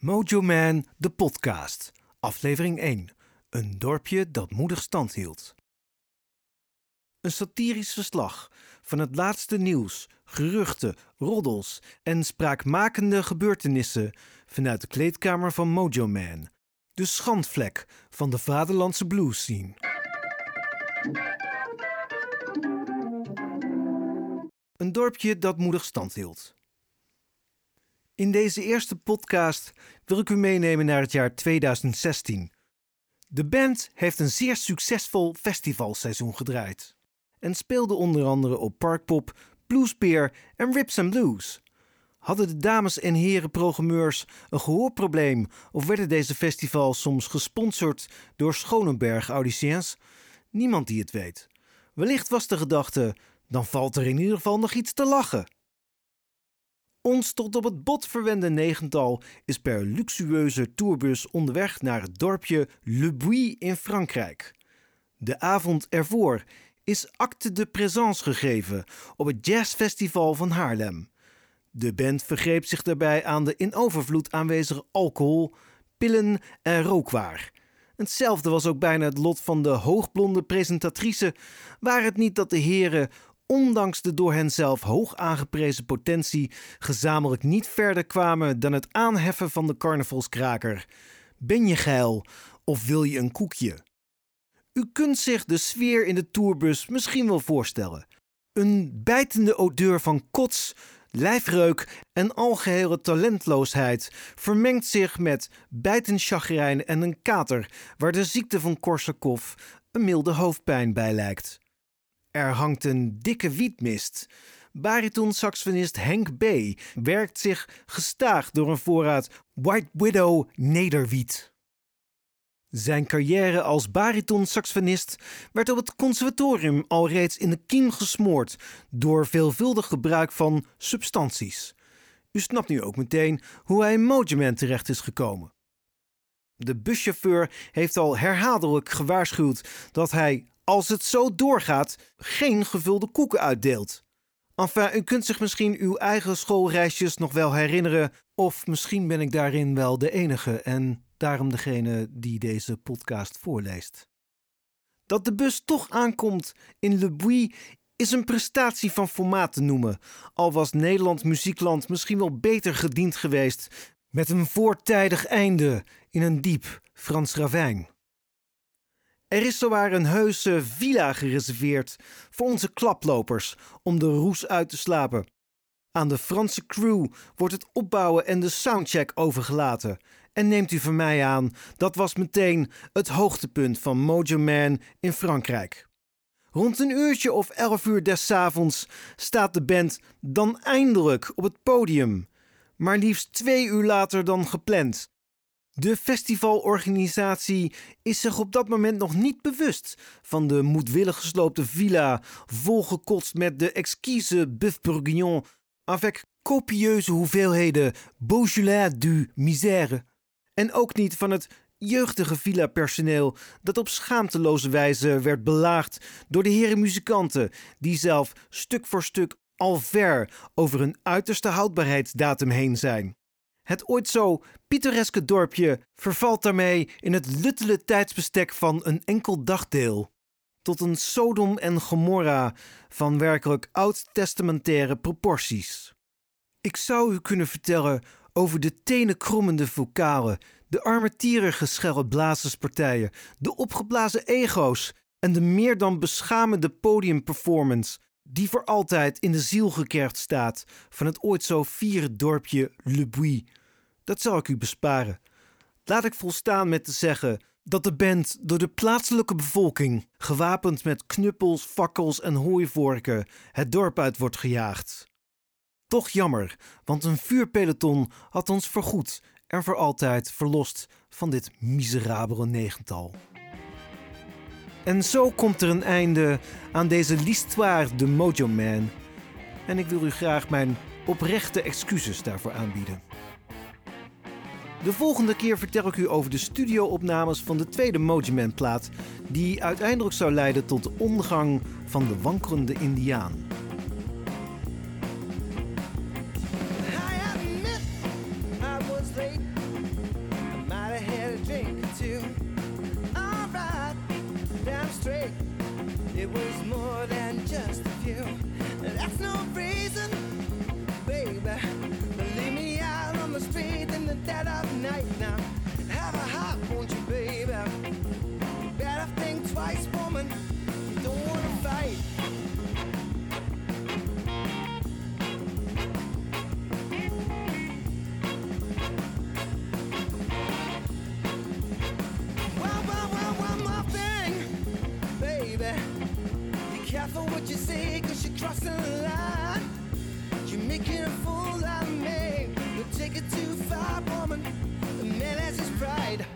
Mojo Man, de podcast. Aflevering 1. Een dorpje dat moedig stand hield. Een satirisch verslag van het laatste nieuws, geruchten, roddels en spraakmakende gebeurtenissen vanuit de kleedkamer van Mojo Man. De schandvlek van de vaderlandse blues scene. Een dorpje dat moedig stand hield. In deze eerste podcast wil ik u meenemen naar het jaar 2016. De band heeft een zeer succesvol festivalseizoen gedraaid en speelde onder andere op Parkpop, Bluespeer en Rips and Blues. Hadden de dames en heren programmeurs een gehoorprobleem of werden deze festivals soms gesponsord door Schoneberg Audiciëns? Niemand die het weet. Wellicht was de gedachte: dan valt er in ieder geval nog iets te lachen. Ons tot op het bot verwende negental is per luxueuze tourbus onderweg naar het dorpje Le Bouy in Frankrijk. De avond ervoor is acte de présence gegeven op het jazzfestival van Haarlem. De band vergreep zich daarbij aan de in overvloed aanwezige alcohol, pillen en rookwaar. Hetzelfde was ook bijna het lot van de hoogblonde presentatrice, waar het niet dat de heren ondanks de door hen zelf hoog aangeprezen potentie, gezamenlijk niet verder kwamen dan het aanheffen van de carnavalskraker. Ben je geil of wil je een koekje? U kunt zich de sfeer in de tourbus misschien wel voorstellen. Een bijtende odeur van kots, lijfreuk en algehele talentloosheid vermengt zich met bijtend chagrijn en een kater waar de ziekte van Korsakoff een milde hoofdpijn bij lijkt. Er hangt een dikke wietmist. Bariton-saxofonist Henk B. werkt zich gestaag door een voorraad White Widow nederwiet. Zijn carrière als bariton-saxofonist werd op het conservatorium al reeds in de kiem gesmoord door veelvuldig gebruik van substanties. U snapt nu ook meteen hoe hij in Mojoman terecht is gekomen. De buschauffeur heeft al herhaaldelijk gewaarschuwd dat hij als het zo doorgaat, geen gevulde koeken uitdeelt. Enfin, u kunt zich misschien uw eigen schoolreisjes nog wel herinneren, of misschien ben ik daarin wel de enige en daarom degene die deze podcast voorleest. Dat de bus toch aankomt in Le Bouy is een prestatie van formaat te noemen, al was Nederland muziekland misschien wel beter gediend geweest met een voortijdig einde in een diep Frans ravijn. Er is zowaar een heuse villa gereserveerd voor onze klaplopers om de roes uit te slapen. Aan de Franse crew wordt het opbouwen en de soundcheck overgelaten. En neemt u van mij aan, dat was meteen het hoogtepunt van Mojo Man in Frankrijk. Rond een uurtje of elf uur des avonds staat de band dan eindelijk op het podium. Maar liefst twee uur later dan gepland. De festivalorganisatie is zich op dat moment nog niet bewust van de moedwillig gesloopte villa, volgekotst met de exquise Buff Bourguignon, avec copieuze hoeveelheden Beaujolais du Misère. En ook niet van het jeugdige villa-personeel dat op schaamteloze wijze werd belaagd door de heren muzikanten, die zelf stuk voor stuk al ver over hun uiterste houdbaarheidsdatum heen zijn. Het ooit zo pittoreske dorpje vervalt daarmee in het luttele tijdsbestek van een enkel dagdeel. Tot een Sodom en Gomorra van werkelijk oud-testamentaire proporties. Ik zou u kunnen vertellen over de tenenkrommende vocalen, de armetierige schelle blazerspartijen, de opgeblazen ego's en de meer dan beschamende podiumperformance die voor altijd in de ziel gekerfd staat van het ooit zo vierde dorpje Le Bouy. Dat zal ik u besparen. Laat ik volstaan met te zeggen dat de band door de plaatselijke bevolking, gewapend met knuppels, fakkels en hooivorken, het dorp uit wordt gejaagd. Toch jammer, want een vuurpeloton had ons voorgoed en voor altijd verlost van dit miserabele negental. En zo komt er een einde aan deze l'histoire de Mojo Man. En ik wil u graag mijn oprechte excuses daarvoor aanbieden. De volgende keer vertel ik u over de studio-opnames van de tweede Mojo Man plaat, die uiteindelijk zou leiden tot de ondergang van de wankelende Indiaan. That's no reason, baby. Leave me out on the street in the dead of night now. Have a heart, won't you, baby? Better think twice, woman. Don't wanna fight. Well, well, well, one more thing, baby careful what you say, cause you're crossing the line. You're making a fool out of me. You take it too far, woman. The man has his pride.